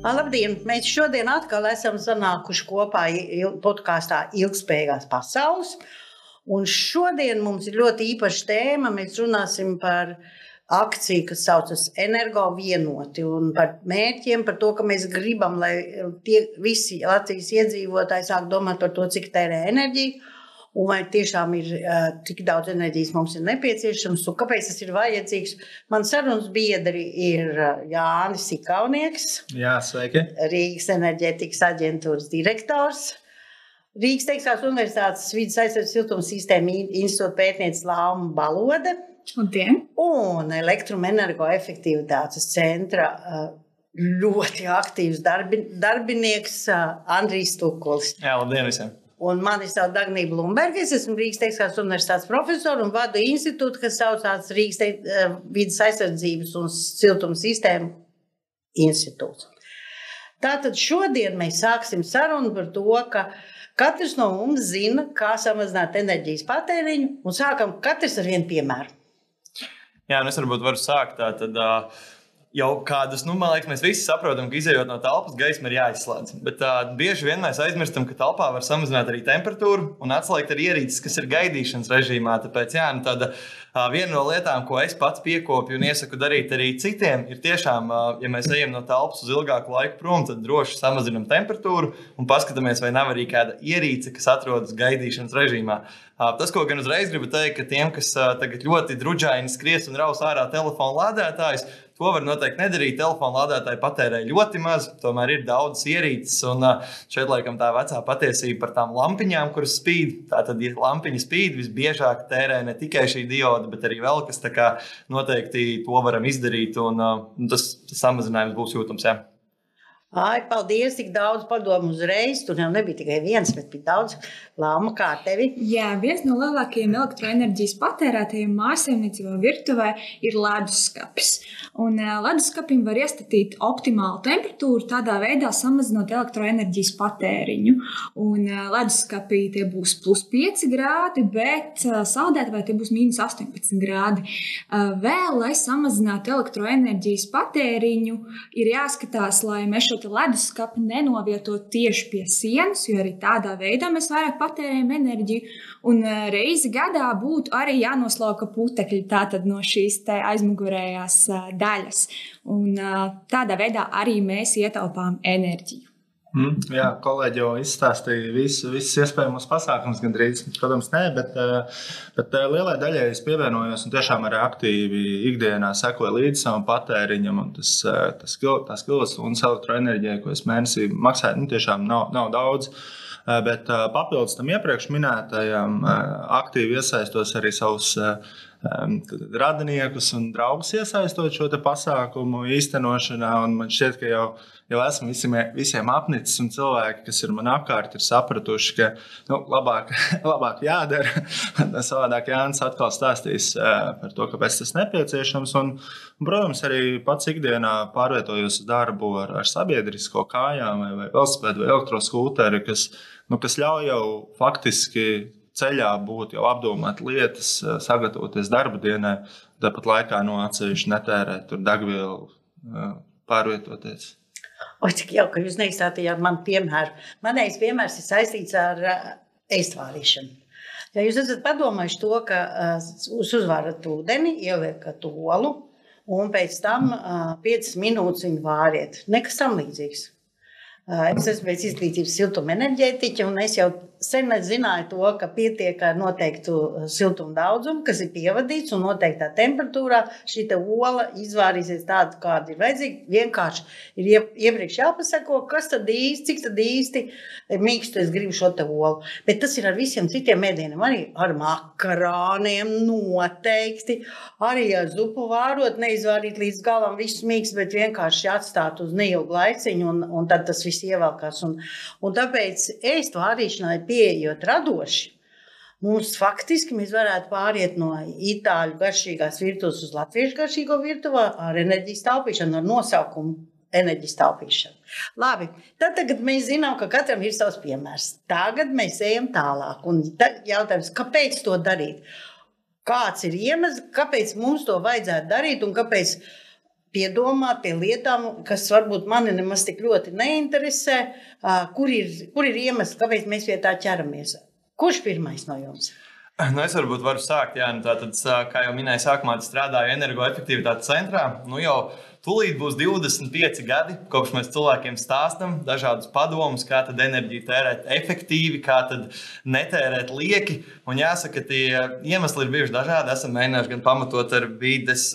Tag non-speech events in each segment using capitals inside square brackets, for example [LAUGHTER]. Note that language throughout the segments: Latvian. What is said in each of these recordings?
Labdien! Mēs šodien atkal esam sanākuši kopā podkāstā Ilgspējīgās pasaules. Un šodien mums ir ļoti īpaša tēma. Mēs runāsim par akciju, kas saucas Energo vienoti un par mērķiem, par to, ka mēs gribam, lai tie visi Latvijas iedzīvotāji sāk domāt par to, cik tērē enerģiju un vai tiešām ir tik daudz enerģijas mums ir nepieciešams, un kāpēc tas ir vajadzīgs. Man sarunas biedri ir Jānis Ikaunieks, Jā, sveiki. Rīgas enerģētikas aģentūras direktors. Rīgas Tehniskās Universitātes vidas aizsardzības siltuma sistēma institūta pētniece Lāma Balode Labdien. un elektroenergoefektivitātes centra ļoti aktīvs darbi, darbinieks Andrijs Tukulis. Jā, labdien visiem! Un mani sauc Dāngnija Blūmberga. Es esmu Rīgas Tehniskās Universitātes profesors un vadu institūtu, kas saucās Rīgas uh, vidas aizsardzības un siltuma sistēmu institūts. Tātad šodien mēs sāksim sarunu par to, ka katrs no mums zina, kā samazināt enerģijas patēriņu, un sākam katrs ar vienu piemēru. Jā, un es varbūt varu sākt tā tad. Uh jau kādus, nu, man liekas, mēs visi saprotam, ka izējot no telpas, gaisma ir jāizslēdz. Bet uh, bieži vien mēs aizmirstam, ka telpā var samazināt arī temperatūru un atslēgt arī ierīces, kas ir gaidīšanas režīmā. Tāpēc, jā, nu, tāda, uh, viena no lietām, ko es pats piekopju un iesaku darīt arī citiem, ir tiešām, uh, ja mēs ejam no telpas uz ilgāku laiku prom, tad droši samazinam temperatūru un paskatāmies, vai nav arī kāda ierīce, kas atrodas gaidīšanas režīmā. Tas, ko gan uzreiz gribu teikt, ka tiem, kas tagad ļoti drudžaini skries un raus ārā telefonu lādētājus, To var noteikti nedarīt. Telefona lādētāji patērē ļoti maz, tomēr ir daudz ierīces. Un šeit laikam tā vecā patiesība par tām lampiņām, kuras spīd. Tātad, ja lampiņa spīd, visbiežāk tērē ne tikai šī dioda, bet arī vēl kas. Noteikti to varam izdarīt, un tas samazinājums būs jūtams. Jā. Ai, paldies, tik daudz padomu uzreiz. Tur jau nebija tikai viens, bet bija daudz lāma kā tevi. Jā, viens no lielākajiem elektroenerģijas patērētājiem mājasemniecībā virtuvē ir leduskapis. Un leduskapim var iestatīt optimālu temperatūru, tādā veidā samazinot elektroenerģijas patēriņu. Un leduskapī tie būs plus 5 grādi, bet saldētavā tie būs mīnus 18 grādi. Vēl, lai samazinātu elektroenerģijas patēriņu, ir jāskatās, lai mēs šo leduskapi nenovietot tieši pie sienas, jo arī tādā veidā mēs vairāk patērējam enerģiju. Un reizi gadā būtu arī jānoslauka putekļi no šīs aizmugurējās daļas. Un tādā veidā arī mēs ietaupām enerģiju. Mm, jā, kolēģi jau izstāstīja visu, visus iespējamos pasākumus, gandrīz. Protams, nē, bet, eh, bet eh, lielai daļai es pievienojos un tiešām arī aktīvi ikdienā sekoju līdzi savam patēriņam. Tas, eh, tas, tas kilovatstundas elektroenerģija, ko es mēnesī maksāju, nu, tiešām nav, nav daudz. Bet papildus tam iepriekš minētajam, aktīvi iesaistos arī savus radiniekus un draugus iesaistot šo pasākumu īstenošanā. Man šķiet, ka jau, jau esmu visiem, visiem apnicis, un cilvēki, kas ir man apkārt, ir sapratuši, ka nu, labāk, [LAUGHS] labāk jādara. [LAUGHS] Savādāk Jānis atkal stāstīs par to, kāpēc tas nepieciešams. Un, un, protams, arī pats ikdienā pārvietojos uz darbu ar, ar sabiedrisko kājām vai, vai velospēdu vai elektroskūteri, kas, nu, kas ļauj jau faktiski ceļā būt, jau apdomāt lietas, eh, sagatavoties darba dienai, tāpat laikā no atsevišķi netērēt degvielu, eh, pārvietoties. O, cik jauki, ka jūs neizstāstījāt man piemēru. Manējais piemērs ir saistīts ar eistvārīšanu. Ja jūs esat padomājuši to, ka jūs uzvarat ūdeni, ieliekat olu, un pēc tam uh, 5 minūtes viņu vāriet. Nekas tam līdzīgs. Es esmu pēc izglītības siltuma enerģētiķa, un es jau sen zināju to, ka pietiek ar noteiktu uh, siltuma daudzumu, kas ir pievadīts un noteiktā temperatūrā. Šī ola izvārīsies tāda, kāda ir vajadzīga. Vienkārši ir iepriekš jāpasako, kas tad īsti, cik tad īsti mīkstu es gribu šo te olu. Bet tas ir ar visiem citiem mēdieniem, arī ar makarāniem noteikti. Arī ar zupu vārot, neizvārīt līdz galam visus mīkstus, bet vienkārši atstāt uz neilgu laiciņu un, un tad tas viss ievelkās. Un, un tāpēc ēst vārīšanai pieejot radoši, mums faktiski mēs varētu pāriet no itāļu garšīgās virtuves uz latviešu garšīgo virtuvi ar enerģijas taupīšanu, ar nosaukumu enerģijas taupīšanu. Labi, tad tagad mēs zinām, ka katram ir savs piemērs. Tagad mēs ejam tālāk. Un jautājums, kāpēc to darīt? Kāds ir iemesls, kāpēc mums to vajadzētu darīt un kāpēc piedomāt pie lietām, kas varbūt mani nemaz tik ļoti neinteresē, kur ir, kur ir iemesls, kāpēc mēs pie tā ķeramies. Kurš pirmais no jums? [LAUGHS] Nu, es varbūt varu sākt. Jā, nu, tātad, kā jau minēju, sākumā strādāju energoefektivitātes centrā. Nu, jau Tūlīt būs 25 gadi, kopš mēs cilvēkiem stāstām dažādus padomus, kā tad enerģiju tērēt efektīvi, kā tad netērēt lieki. Un jāsaka, tie iemesli ir bijuši dažādi. Esam mēģinājuši gan pamatot ar vides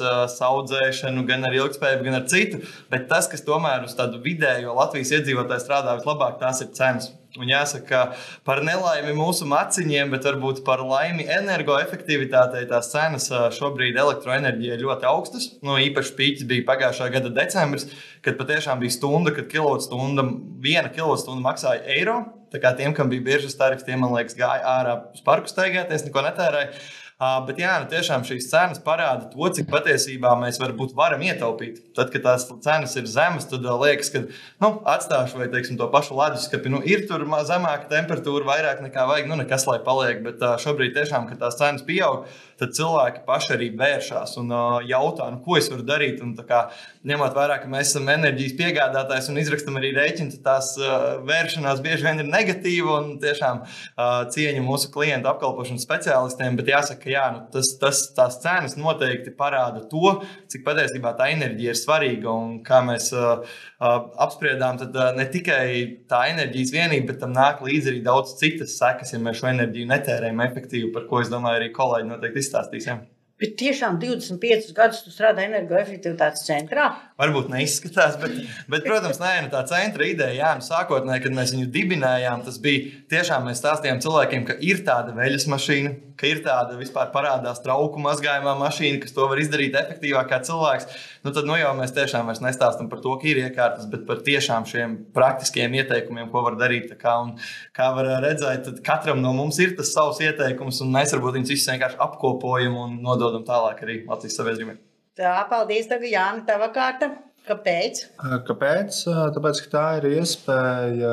audzēšanu, gan ar ilgspējību, gan ar citu. Bet tas, kas tomēr uz tādu vidējo Latvijas iedzīvotāju strādā vislabāk, tās ir cenas. Un jāsaka, par nelaimi mūsu maciņiem, bet varbūt par laimi energoefektivitātei tās cenas šobrīd elektroenerģija ir ļoti augstas. Nu, īpaši pīķis bija pagājušā gada decembris, kad patiešām bija stunda, kad kilowatstunda, viena kilowatstunda maksāja eiro. Tā kā tiem, kam bija biežas tarifs, tiem, man liekas, gāja ārā uz parku staigāties, neko netērēja. Uh, bet jā, nu, tiešām šīs cenas parāda to, cik patiesībā mēs varbūt varam ietaupīt. Tad, kad tās cenas ir zemas, tad liekas, ka nu, atstāšu vai teiksim, to pašu leduskapi. Nu, ir tur zemāka temperatūra, vairāk nekā vajag, nu nekas lai paliek. Bet šobrīd tiešām, kad tās cenas pieaug, tad cilvēki paši arī vēršās un uh, jautā, nu, ko es varu darīt. Un, kā, ņemot vērā, ka mēs esam enerģijas piegādātājs un izrakstam arī rēķinu, tad tās uh, vēršanās bieži vien ir negatīva un tiešām uh, cieņa mūsu klientu apkalpošanas speciālistiem. Bet jāsaka, ka jā, nu, tas, tas, tās cenas noteikti parāda to, cik patiesībā tā enerģija ir svarīga. Un kā mēs uh, uh, apspriedām, tad uh, ne tikai tā enerģijas vienība, bet tam nāk līdzi arī daudz citas sekas, ja mēs šo enerģiju netērējam efektīvi, par ko es domāju, arī kolēģi noteikti izstāstīs. Ja? Bet tiešām 25 gadus tu strādā energoefektivitātes centrā? Varbūt neizskatās, bet, bet protams, nē, nu, tā centra ideja, jā, nu, sākotnēji, kad mēs viņu dibinājām, tas bija tiešām mēs stāstījām cilvēkiem, ka ir tāda veļas mašīna, ka ir tāda vispār parādās trauku mazgājumā mašīna, kas to var izdarīt efektīvāk kā cilvēks. Nu, tad nu, jau mēs tiešām nestāstām par to, ka ir iekārtas, bet par tiešām šiem praktiskiem ieteikumiem, ko var darīt. Kā, un, kā var redzēt, katram no mums ir tas savs ieteikums, un mēs varbūt viņus visus vienkārši apkopojam un nododam tālāk arī Latvijas sabiedrībai. Tā, paldies, tagad Jāni, tava kārta. Kāpēc? Kāpēc? Tāpēc, ka tā ir iespēja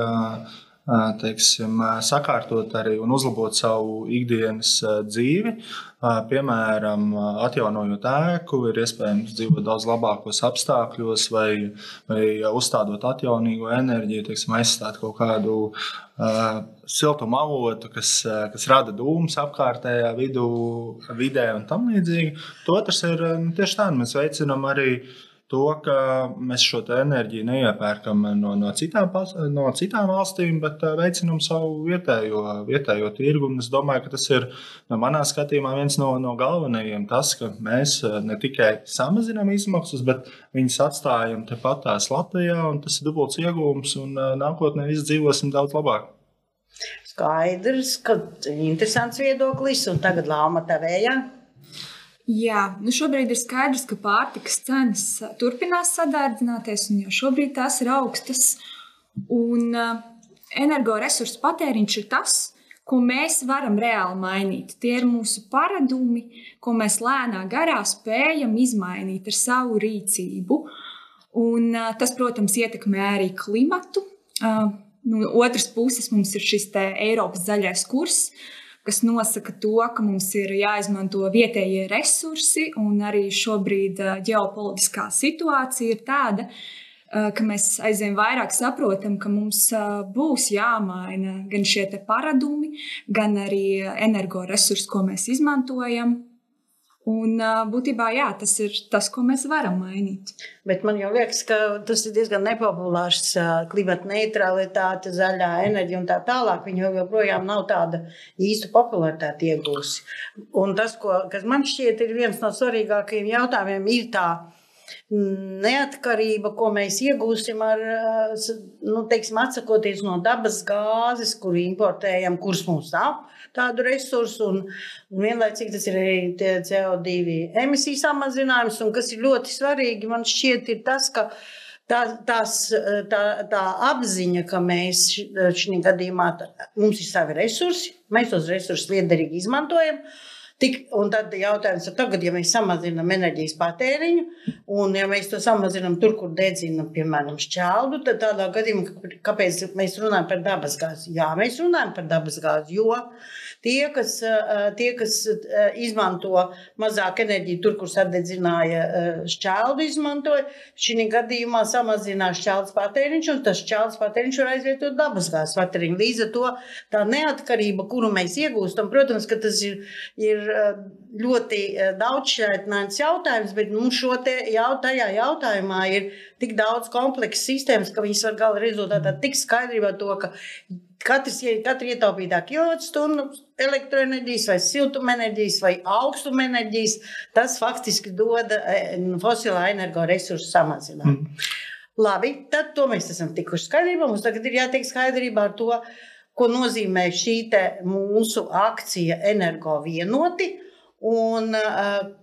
teiksim, sakārtot arī un uzlabot savu ikdienas dzīvi. Piemēram, atjaunojot ēku, ir iespējams dzīvot daudz labākos apstākļos, vai, vai uzstādot atjaunīgo enerģiju, teiksim, aizstāt kaut kādu uh, siltuma avotu, kas, kas rada dūmus apkārtējā vidū, vidē un tam līdzīgi. Otrs ir tieši tā, mēs veicinām arī uh, to, ka mēs šo enerģiju neiepērkam no, no, citām, no citām valstīm, bet veicinām savu vietējo, vietējo tirgu. Es domāju, ka tas ir no manā skatījumā viens no, no galvenajiem. Tas, ka mēs ne tikai samazinām izmaksas, bet viņas atstājam tepat tās Latvijā, un tas ir dubults iegūms, un nākotnē viss dzīvosim daudz labāk. Skaidrs, ka interesants viedoklis, un tagad lāma tavējā. Jā, nu šobrīd ir skaidrs, ka pārtikas cenas turpinās sadārdzināties, un jau šobrīd tās ir augstas. Un uh, energoresursu patēriņš ir tas, ko mēs varam reāli mainīt. Tie ir mūsu paradumi, ko mēs lēnā garā spējam izmainīt ar savu rīcību. Un, uh, tas, protams, ietekmē arī klimatu. Uh, no otras puses, mums ir šis Eiropas zaļais kurs, kas nosaka to, ka mums ir jāizmanto vietējie resursi, un arī šobrīd ģeopolitiskā situācija ir tāda, ka mēs aizvien vairāk saprotam, ka mums būs jāmaina gan šie paradumi, gan arī energoresursi, ko mēs izmantojam. Un būtībā jā, tas ir tas, ko mēs varam mainīt. Bet man liekas, ka tas ir diezgan nepopulārs. Klimata neutralitāte, zaļā enerģija un tā tālāk. Viņa joprojām nav tāda īsta popularitāte iegūsi. Un tas, ko, kas man šķiet, ir viens no svarīgākajiem jautājumiem, ir tā neatkarība, ko mēs iegūsim ar, nu, teiksim, atsakoties no dabas gāzes, kuru importējam, kuras mums nav tādu resursu. Un, un vienlaicīgi tas ir arī CO2 emisiju samazinājums. Un kas ir ļoti svarīgi, man šķiet, ir tas, ka tā, tās, tā, tā apziņa, ka mēs šajā gadījumā mums ir savi resursi, mēs tos resursus liederīgi izmantojam. Tik, un tad jautājums ir, tagad, ja mēs samazinām enerģijas patēriņu, un ja mēs to samazinām tur, kur dedzinām, piemēram, šķeldu, tad tādā gadījumā, kāpēc mēs runājam par dabasgāzi? Jā, mēs runājam par dabasgāzi, jo tie, kas, tie, kas izmanto mazāk enerģiju tur, kur sadedzināja šķeldu, izmantoja, šī gadījumā samazinās šķeldas patēriņš, un tas šķeldas patēriņš var aizvietot dabasgāzes patēriņu. Līdz ar to tā neatkarība, kuru mēs iegūstam, protams, ka tas ir, ir ļoti daudzšķaitnēns jautājums, bet nu, šo te jau, tajā jautājumā ir tik daudz kompleksu sistēmas, ka viņas var gala rezultātā tik skaidrībā to, ka katrs, katra ietaupītā kilovatstundu elektroenerģijas vai siltumenerģijas vai augstumenerģijas, tas faktiski dod fosilā energoresursu samazinājumu. Mm. Labi, tad to mēs esam tikuši skaidrībā. Mums tagad ir jātiek skaidrībā ar to, ko nozīmē šī mūsu akcija energo vienoti un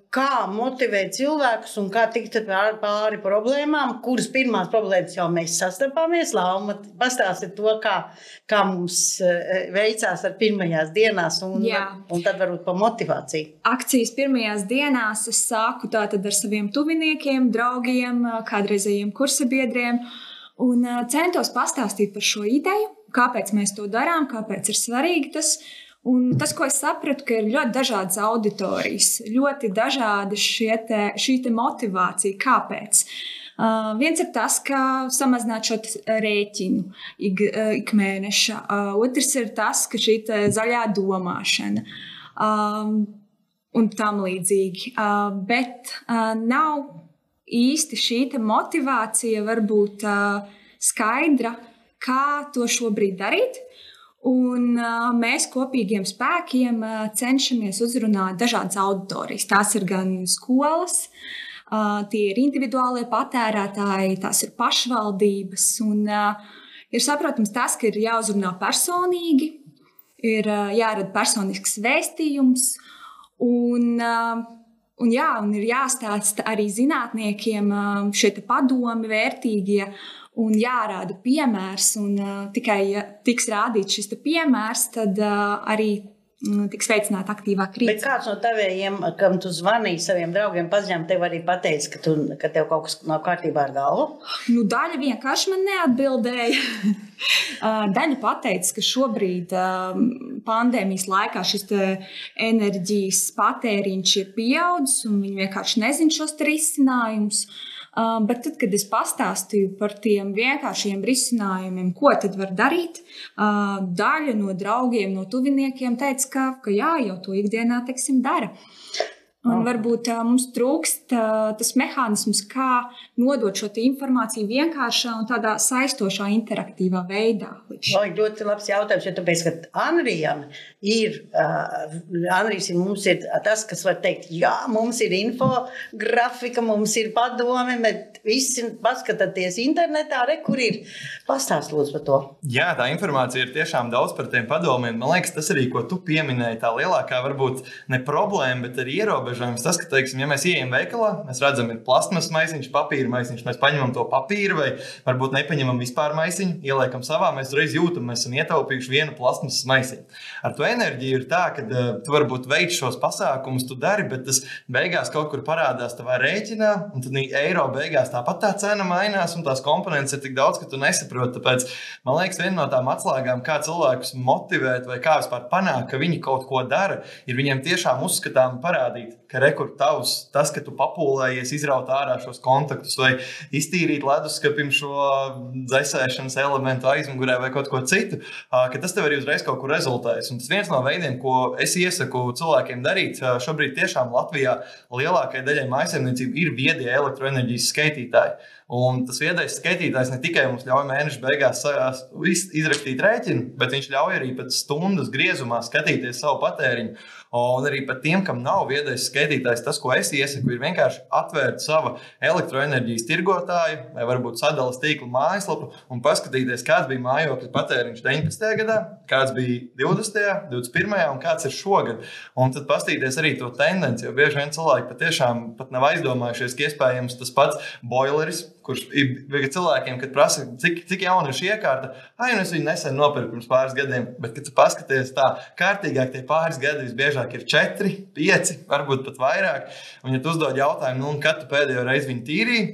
kā motivēt cilvēkus un kā tikt pāri problēmām, kuras pirmās problēmas jau mēs sastapāmies. Lauma, pastāstiet to, kā, kā mums veicās ar pirmajās dienās, un, Jā. un tad varbūt pa motivāciju. Akcijas pirmajās dienās es sāku tātad ar saviem tuviniekiem, draugiem, kādreizējiem kursabiedriem, un centos pastāstīt par šo ideju kāpēc mēs to darām, kāpēc ir svarīgi tas. Un tas, ko es sapratu, ir ļoti dažādas auditorijas, ļoti dažāda te, šī te motivācija, kāpēc. Uh, viens ir tas, ka samazināt šo rēķinu ik, uh, ik mēneša. Uh, otrs ir tas, ka šī zaļā domāšana um, un tam līdzīgi. Uh, bet uh, nav īsti šī motivācija varbūt uh, skaidra kā to šobrīd darīt. Un, uh, mēs kopīgiem spēkiem uh, cenšamies uzrunāt dažādas auditorijas. Tās ir gan skolas, uh, tie ir individuālie patērētāji, tās ir pašvaldības. Un, ir saprotams tas, ka ir jāuzrunā personīgi, ir jārada personisks vēstījums. Un, un, jā, un ir jāstāsta arī zinātniekiem šie padomi vērtīgie un jārāda piemērs. Un, uh, tikai ja tiks rādīts šis piemērs, tad uh, arī mm, tiks veicināta aktīvāka rīcība. Bet kāds no taviem, kam tu zvanīji saviem draugiem, paziņām, tev arī pateica, ka, tu, ka tev kaut kas nav kārtībā ar galvu? Nu, daļa vienkārši man neatbildēja. [LAUGHS] daļa pateica, ka šobrīd pandēmijas laikā šis enerģijas patēriņš ir pieaudzis un viņi vienkārši nezina šos risinājumus. Bet tad, kad es pastāstīju par tiem vienkāršiem risinājumiem, ko tad var darīt, daļa no draugiem, no tuviniekiem teica, ka, ka jā, jau to ikdienā teiksim, dara. Un varbūt uh, mums trūkst uh, tas mehānisms, kā nodot šo informāciju vienkāršā un tādā saistošā, interaktīvā veidā. O, ļoti labs jautājums, jo tāpēc, ka Anrijam ir, uh, Anrijs ir, mums ir tas, kas var teikt, jā, mums ir infografika, mums ir padome, bet visi paskatāties internetā, re, kur ir. Pastāst lūdzu par to. Jā, tā informācija ir tiešām daudz par tiem padomiem. Man liekas, tas arī, ko tu pieminēji, tā lielākā varbūt ne problēma, bet arī ierobežojuma ierobežojums. Tas, ka, teiksim, ja mēs ieejam veikalā, mēs redzam, ir plasmas maisiņš, papīra maisiņš, mēs paņemam to papīru, vai varbūt nepaņemam vispār maisiņu, ieliekam savā, mēs uzreiz jūtam, mēs esam ietaupījuši vienu plasmas maisiņu. Ar to enerģiju ir tā, ka uh, tu varbūt veic šos pasākumus, tu dari, bet tas beigās kaut kur parādās tavā rēķinā, un tad eiro beigās tāpat tā cena mainās, un tās komponentes ir tik daudz, ka tu nesaproti. Tāpēc man liekas, viena no tām atslēgām, kā cilvēkus motivēt vai kā vispār panākt, ka viņi kaut ko dara, ir viņiem tiešām uzskatām parādīt, ka rekords tavs, tas, ka tu papūlējies, izraut ārā šos kontaktus vai iztīrīt leduskapim šo dzēsēšanas elementu aizmugurē vai kaut ko citu, ka tas tev arī uzreiz kaut kur rezultēs. Un tas viens no veidiem, ko es iesaku cilvēkiem darīt, šobrīd tiešām Latvijā lielākajai daļai maisaimniecību ir viedie elektroenerģijas skaitītāji. Un tas viedais skaitītājs ne tikai mums ļauj mēneša beigās izrakstīt rēķinu, bet viņš ļauj arī pēc stundas griezumā skatīties savu patēriņu. Un arī pat tiem, kam nav viedais skaitītājs, tas, ko es iesaku, ir vienkārši atvērt savu elektroenerģijas tirgotāju vai varbūt sadalījuma tīkla mājaslapu un paskatīties, kāds bija mājokļa patēriņš 19. gadā, kāds bija 20., 21. un kāds ir šogad. Un tad paskatīties arī to tendenci, jo bieži vien cilvēki patiešām pat nav aizdomājušies, ka iespējams tas pats boileris kurš ir cilvēkiem, kad prasa, cik, cik jauna ir šī iekārta. Ai, nu es viņu nesen nopirku pirms pāris gadiem, bet, kad tu paskaties tā, kārtīgāk tie pāris gadi visbiežāk ir četri, pieci, varbūt pat vairāk. Un, ja tu uzdod jautājumu, nu, kad tu pēdējo reizi viņu tīrīji,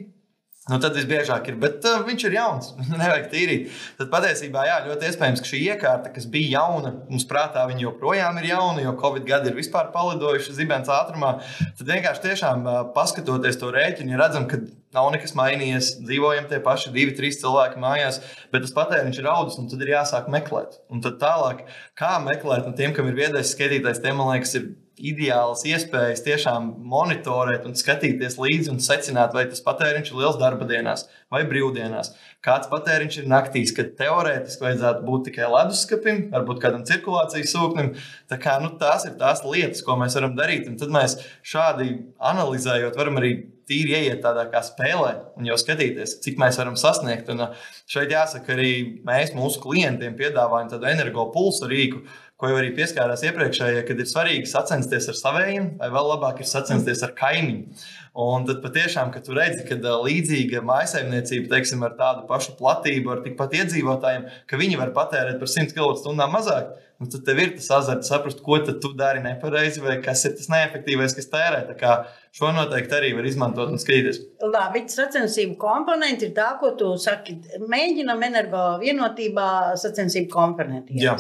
Nu, tad visbiežāk ir, bet uh, viņš ir jauns. [LAUGHS] Nevajag tīrīt. Tad patiesībā jā, ļoti iespējams, ka šī iekārta, kas bija jauna, mums prātā viņa joprojām ir jauna, jo Covid gadi ir vispār palidojuši zibens ātrumā. Tad vienkārši tiešām uh, paskatoties to rēķinu, redzam, ka nav nekas mainījies, dzīvojam tie paši divi, trīs cilvēki mājās, bet tas patēriņš ir audzis, un tad ir jāsāk meklēt. Un tad tālāk, kā meklēt, un tiem, kam ir viedais skatītājs, tiem man liekas, ir ideālas iespējas tiešām monitorēt un skatīties līdzi un secināt, vai tas patēriņš ir liels darba dienās vai brīvdienās. Kāds patēriņš ir naktīs, kad teorētiski vajadzētu būt tikai leduskapim, varbūt kādam cirkulācijas sūknim. Tā kā, nu, tās ir tās lietas, ko mēs varam darīt. Un tad mēs šādi analizējot, varam arī tīri ieiet tādā kā spēlē un jau skatīties, cik mēs varam sasniegt. Un šeit jāsaka, arī mēs mūsu klientiem piedāvājam tādu energo pulsu rīku ko jau arī pieskārās iepriekšējā, kad ir svarīgi sacensties ar saviem, vai vēl labāk ir sacensties ar kaimiņu. Un tad patiešām, kad redzi, ka līdzīga maisaimniecība, teiksim, ar tādu pašu platību, ar tikpat iedzīvotājiem, ka viņi var patērēt par 100 kWh mazāk, nu, tad tev ir tas azarts saprast, ko tu dari nepareizi, vai kas ir tas neefektīvais, kas tērē. Šo noteikti arī var izmantot un skatīties. Labi, sacensību komponenti ir tā, ko tu saki. Mēģinam energo vienotībā sacensību komponenti. Jā.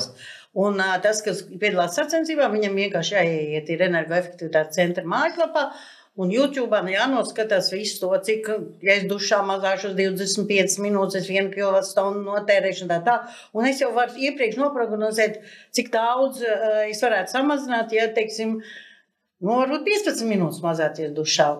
Un uh, tas, kas piedalās sacensībā, viņam vienkārši jāiet ir energoefektivitātes centra mājaslapā. Un YouTube jānoskatās visu to, cik, ja es dušā mazāšos 25 minūtes, es vienu kilovatu notērēšu, tā tā. Un es jau varu iepriekš noprognozēt, cik daudz uh, es varētu samazināt, ja, teiksim, nu, varbūt 15 minūtes mazāties dušā.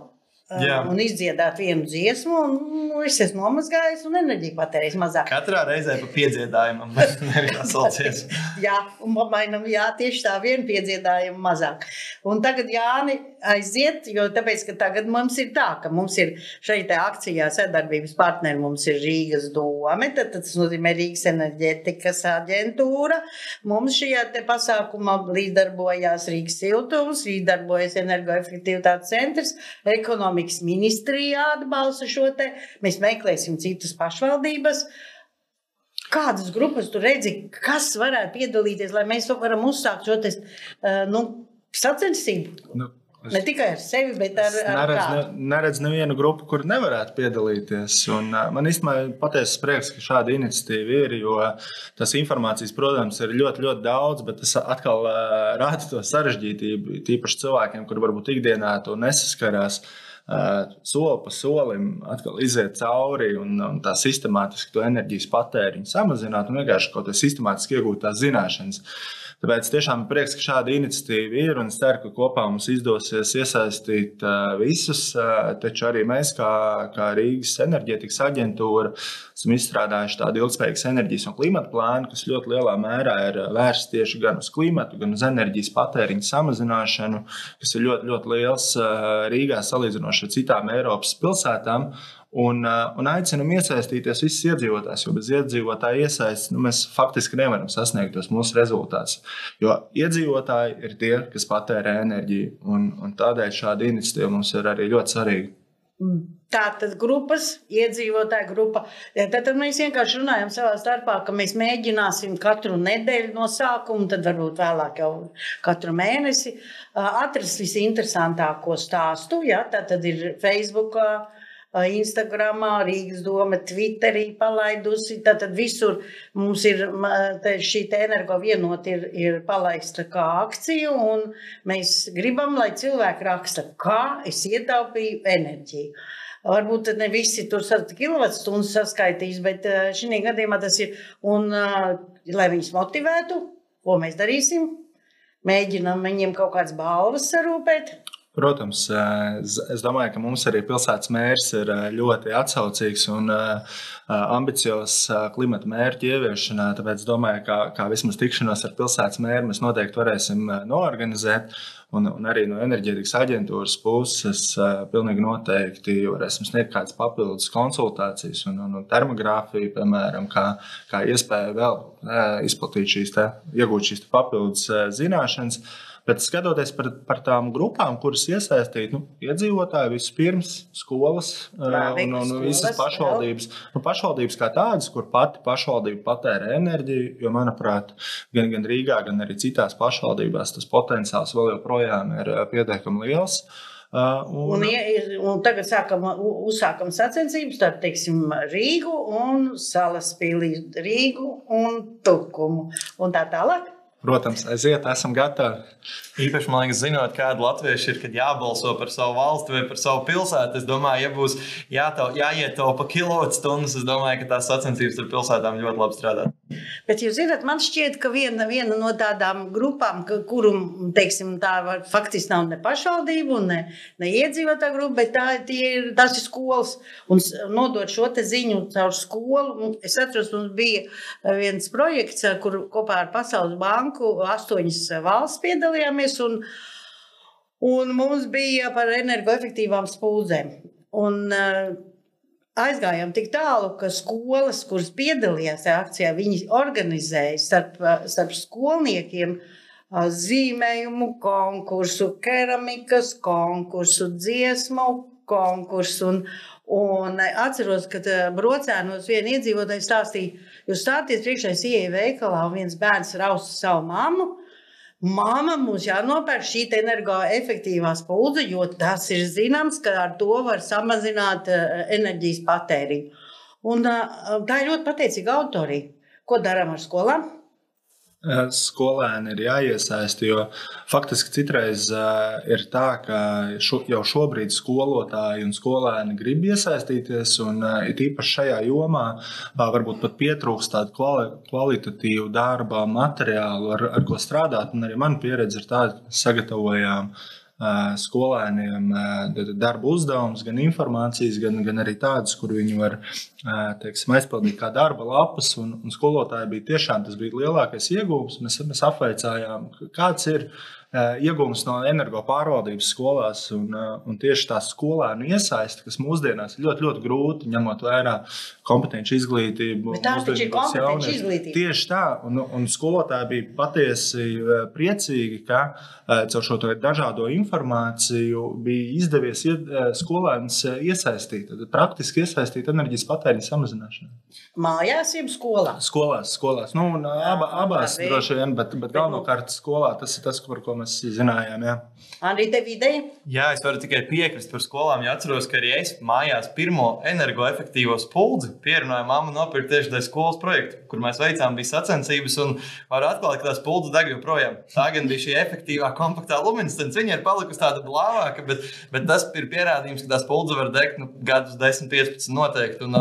Jā. un izdziedāt vienu dziesmu, un nu, es esmu nomazgājis, un enerģija patērējis mazāk. Katrā reizē pa piedziedājumam, [LAUGHS] nevis [LAUGHS] atsaucies. jā, un pamainam, jā, tieši tā, vienu piedziedājumu mazāk. Un tagad Jāni aiziet, jo tāpēc, tagad mums ir tā, ka mums ir šeit akcijā sadarbības partneri, mums ir Rīgas dome, tad tas nozīmē Rīgas enerģētikas aģentūra. Mums šajā pasākumā līdzdarbojās Rīgas siltums, līdzdarbojas energoefektivitātes centrs, ekonomikas ministrija atbalsta šo te. Mēs meklēsim citas pašvaldības. Kādas grupas tu redzi, kas varētu piedalīties, lai mēs varam uzsākt šo te, nu, sacensību? Nu. Es, ne tikai ar sevi, bet ar, ar neredzu, ne, neredzu nevienu grupu, kur nevarētu piedalīties. Un, uh, man īstenībā patiesas prieks, ka šāda iniciatīva ir, jo tas informācijas, protams, ir ļoti, ļoti daudz, bet tas atkal uh, rāda to sarežģītību. Tīpaši cilvēkiem, kur varbūt ikdienā to nesaskarās. Uh, soli pa solim atkal iziet cauri un, un tā sistemātiski to enerģijas patēriņu samazināt un vienkārši kaut kā sistemātiski iegūt tās zināšanas. Tāpēc tiešām prieks, ka šāda iniciatīva ir un ceru, ka kopā mums izdosies iesaistīt visus. Taču arī mēs, kā, kā Rīgas enerģētikas aģentūra, esam izstrādājuši tādu ilgspējīgas enerģijas un klimata plānu, kas ļoti lielā mērā ir vērsts tieši gan uz klimatu, gan uz enerģijas patēriņa samazināšanu, kas ir ļoti, ļoti liels Rīgā salīdzinoši ar citām Eiropas pilsētām. Un, uh, un aicinam iesaistīties visus iedzīvotājus, jo bez iedzīvotāju iesaistes nu, mēs faktiski nevaram sasniegt tos mūsu rezultātus. Jo iedzīvotāji ir tie, kas patērē enerģiju, un, un tādēļ šāda iniciatīva mums ir arī ļoti svarīga. Mm. Tā tad grupas, iedzīvotāju grupa. Tad, tad mēs vienkārši runājam savā starpā, ka mēs mēģināsim katru nedēļu no sākuma, tad varbūt vēlāk jau katru mēnesi atrast visinteresantāko stāstu. Ja? Tā tad ir Facebook Instagram, Rīgas doma, Twitterī palaidusi. Tad visur mums ir šī energovienota ir, ir palaista kā akcija, un mēs gribam, lai cilvēki raksta, kā es ietaupīju enerģiju. Varbūt ne visi tur kilovatstundas saskaitīs, bet šī gadījumā tas ir. Un, lai viņus motivētu, ko mēs darīsim, mēģinām viņiem kaut kādas balvas sarūpēt. Protams, es domāju, ka mums arī pilsētas mērs ir ļoti atsaucīgs un ambiciozs klimata mērķu ieviešanā. Tāpēc es domāju, ka kā vismaz tikšanos ar pilsētas mēru mēs noteikti varēsim noorganizēt. Un, un arī no enerģētikas aģentūras puses pilnīgi noteikti varēsim sniegt kādas papildus konsultācijas un, un, un termogrāfiju, piemēram, kā, kā iespēja vēl izplatīt šīs, te, iegūt šīs papildus zināšanas. Bet skatoties par, par tām grupām, kuras iesaistīt, nu, iedzīvotāji vispirms skolas Jā, un, un skolas, visas pašvaldības. Nu, pašvaldības kā tādas, kur pati pašvaldība patērē enerģiju, jo, manuprāt, gan, gan Rīgā, gan arī citās pašvaldībās tas potenciāls vēl joprojām ir pietiekami liels. Un, un, un tagad sākam, uzsākam sacensības starp teiksim, Rīgu un Salaspīlī, Rīgu un Tukumu un tā tālāk. Protams, aiziet, esam gatavi. Īpaši, man liekas, zinot, kāda latvieši ir, kad jābalso par savu valsti vai par savu pilsētu. Es domāju, ja būs jātau, jāietaupa kilovatstundas, es domāju, ka tās sacensības ar pilsētām ļoti labi strādā. Bet jūs zināt, man šķiet, ka viena, viena no tādām grupām, teiksim, tā var, faktiski nav ne pašvaldība, ne, ne iedzīvotāja grupa, bet tā, ir, tas ir skolas. Un nodot šo ziņu caur skolu. Es atceros, mums bija viens projekts, kur kopā ar Pasaules banku astoņas valsts piedalījāmies un, un mums bija par energoefektīvām spuldzēm. Un, uh, aizgājām tik tālu, ka skolas, kuras piedalījās akcijā, viņi organizēja starp, starp skolniekiem zīmējumu konkursu, keramikas konkursu, dziesmu konkursu. Un, un atceros, ka brocēnos viena iedzīvotāja stāstīja, jūs stāties priekšā, es ieeju veikalā un viens bērns rausta savu mammu. Māma mums jānopērk šī energoefektīvā spuldze, jo tas ir zināms, ka ar to var samazināt eh, enerģijas patēriņu. Un, eh, tā ir ļoti pateicīga autorija. Ko darām ar skolām? Eh, skolēni ir jāiesaista, jo faktiski citreiz uh, ir tā, ka šo, jau šobrīd skolotāji un skolēni grib iesaistīties, un uh, it īpaši šajā jomā varbūt pat pietrūkst tādu kvali, kvalitatīvu darba materiālu, ar, ar ko strādāt. Un arī man pieredze ir tāda, ka sagatavojām skolēniem darba uzdevumus, gan informācijas, gan, gan arī tādas, kur viņi var teiksim, aizpildīt kā darba lapas. Un, un skolotāji bija tiešām tas bija lielākais iegūms. Mēs, mēs apveicājām, kāds ir iegūmus no energo pārvaldības skolās. Un, eh, un tieši tā skolēnu iesaiste, kas mūsdienās ir ļoti, ļoti grūti, ņemot vērā kompetenci izglītību. Tā taču ir kompetenci izglītība. Tieši tā, un, un skolotāji bija patiesi eh, priecīgi, ka caur šo dažādo informāciju bija izdevies iet, skolēnus iesaistīt, praktiski iesaistīt enerģijas patēriņa samazināšanā. Mājās, jeb skolā? Skolās, skolās. Nu, aba, abās droši vien, bet, bet galvenokārt skolā tas ir tas, par ko mēs mēs zinājām. Jā. Arī tev ideja? Jā, es varu tikai piekrist par skolām. Ja atceros, ka arī es mājās pirmo energoefektīvo spuldzi pierunāju mammu nopirkt tieši tajā skolas projektu, kur mēs veicām visas sacensības. Un varu atklāt, ka tā spuldze deg joprojām. Tā gan bija šī efektīvā, kompaktā luminescence. Viņa ir palikusi tāda blāvāka, bet, bet tas ir pierādījums, ka tā spuldze var degt nu, gadus 10, 15 noteikti. Un,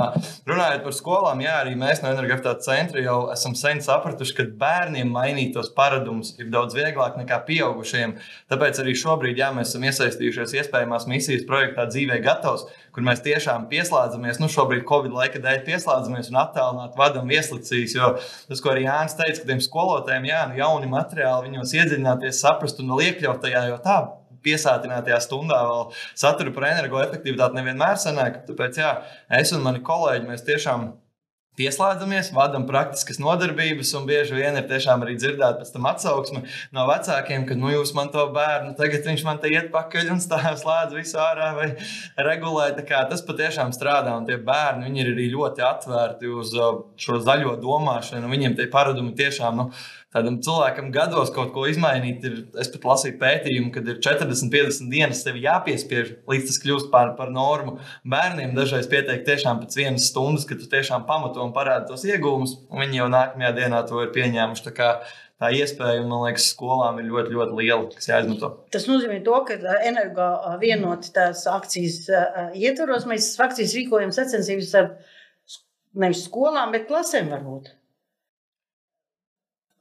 runājot par skolām, jā, arī mēs no energoefektivitātes centra jau esam sen sapratuši, ka bērniem mainīt tos paradumus ir daudz vieglāk nekā pieaugušiem pieaugušajiem. Tāpēc arī šobrīd jā, mēs esam iesaistījušies iespējamās misijas projektā Dzīvē gatavs, kur mēs tiešām pieslēdzamies. Nu, šobrīd Covid laika dēļ pieslēdzamies un attālināti vadam vieslekcijas. Jo tas, ko arī Jānis teica, ka tiem skolotājiem jā, nu, jauni materiāli, viņos iedziļināties, saprast un iekļaut tajā, jo tā piesātinātajā stundā vēl satura par energoefektivitāti nevienmēr sanāk. Tāpēc jā, es un mani kolēģi mēs tiešām pieslēdzamies, vadām praktiskas nodarbības, un bieži vien ir tiešām arī dzirdēta pēc tam atsauksme no vecākiem, ka, nu, jūs man to bērnu, tagad viņš man te iet pakaļ un stāv [LAUGHS] slēdz visu ārā vai regulē. Tas patiešām strādā, un tie bērni ir arī ļoti atvērti uz uh, šo zaļo domāšanu. Viņiem tie paradumi tiešām. Nu, tādam cilvēkam gados kaut ko izmainīt. Ir, es pat lasīju pētījumu, kad ir 40, 50 dienas sev jāpiespiež, līdz tas kļūst par, par normu. Bērniem dažreiz pietiek tiešām pēc vienas stundas, kad tu tiešām pamato un parādi tos iegūmus, un viņi jau nākamajā dienā to ir pieņēmuši. Tā, tā iespēja, man liekas, skolām ir ļoti, ļoti liela, kas jāizmanto. Tas nozīmē, to, ka energo vienoti tās akcijas ietvaros mēs akcijas rīkojam sacensības ar nevis skolām, bet klasēm varbūt.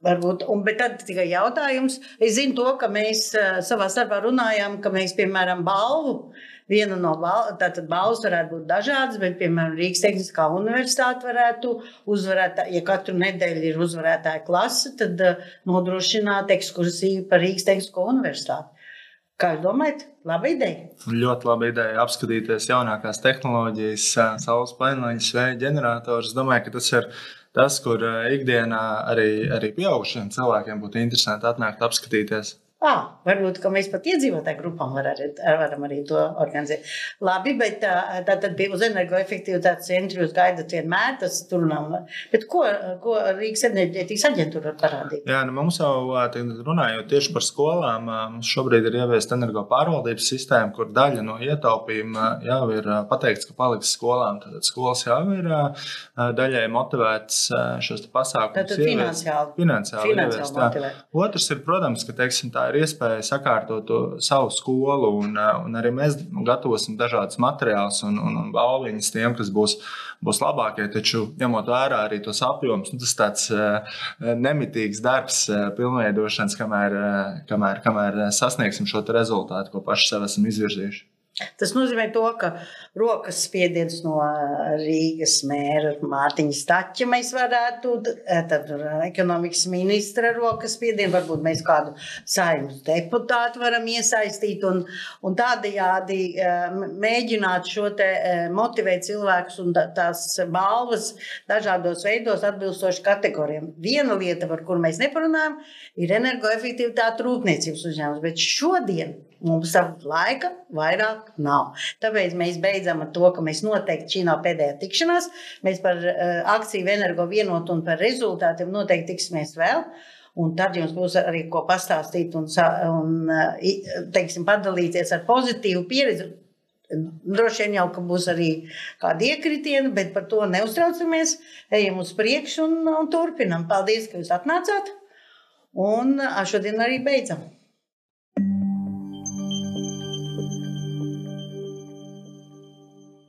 Varbūt, un, bet tad tikai jautājums. Es zinu to, ka mēs uh, savā starpā runājām, ka mēs, piemēram, balvu, viena no balvas, tātad balvas varētu būt dažādas, bet, piemēram, Rīgas Tehniskā universitāte varētu uzvarēt, ja katru nedēļu ir uzvarētāja klase, tad uh, nodrošināt ekskursiju par Rīgas Tehnisko universitāti. Kā jūs domājat? Laba ideja. Ļoti laba ideja apskatīties jaunākās tehnoloģijas, saules paneļus, vēja ģenerators. Domāju, ka tas ir tas, kur ikdienā arī, arī pieaugušiem cilvēkiem būtu interesanti atnākt apskatīties. Ah, varbūt mēs pat iedzīvotāju grupām var arī, varam arī to organizēt. Labi, bet tā, tā tad bija uz energoefektivitātes centru jūs gaidat vienmēr, tas tur nav. Bet ko, ko Rīgas enerģētikas aģentūra var parādīt? Jā, nu mums jau runājot tieši par skolām, mums šobrīd ir ieviesta energo pārvaldības sistēma, kur daļa no ietaupījuma jau ir pateikts, ka paliks skolām. Tad skolas jau ir daļai motivētas šos pasākumus. Tad finansiāli. Finansiāli, finansiāli ieviest, Otrs ir, protams, ka teiksim, tā ir ir iespēja sakārtot savu skolu, un, eh, un arī mēs gatavosim dažādas materiālus un, un, un balviņas tiem, kas būs, būs labākie. Taču, ņemot vērā arī tos apjomus, nu, tas tāds uh, nemitīgs darbs, uh, pilnveidošanas, kamēr, kamēr, kamēr sasniegsim šo rezultātu, ko paši sev esam izvirzījuši. Tas nozīmē, to, ka rokas spiediens no Rīgas mēra Mārtiņa Stača mēs varētu, tad ekonomikas ministra rokas spiedienu, varbūt mēs kādu saimnes deputātu varam iesaistīt un, un tādējādi mēģināt šo te motivēt cilvēkus un tās balvas dažādos veidos atbilstoši kategorijām. Viena lieta, par kuru mēs neparunājam, ir energoefektivitāte rūpniecības uzņēmums, bet šodien Mums laika vairāk nav. Tāpēc mēs beidzam ar to, ka mēs noteikti šī nav pēdējā tikšanās. Mēs par uh, akciju energo vienotu un par rezultātiem noteikti tiksimies vēl. Un tad jums būs arī ko pastāstīt un, un teiksim, padalīties ar pozitīvu pieredzi. Droši vien jau ka būs arī kādi iekritieni, bet par to neuztraucamies. Ejam uz priekšu un, un turpinam. Paldies, ka jūs atnācāt. Un šodien arī beidzam.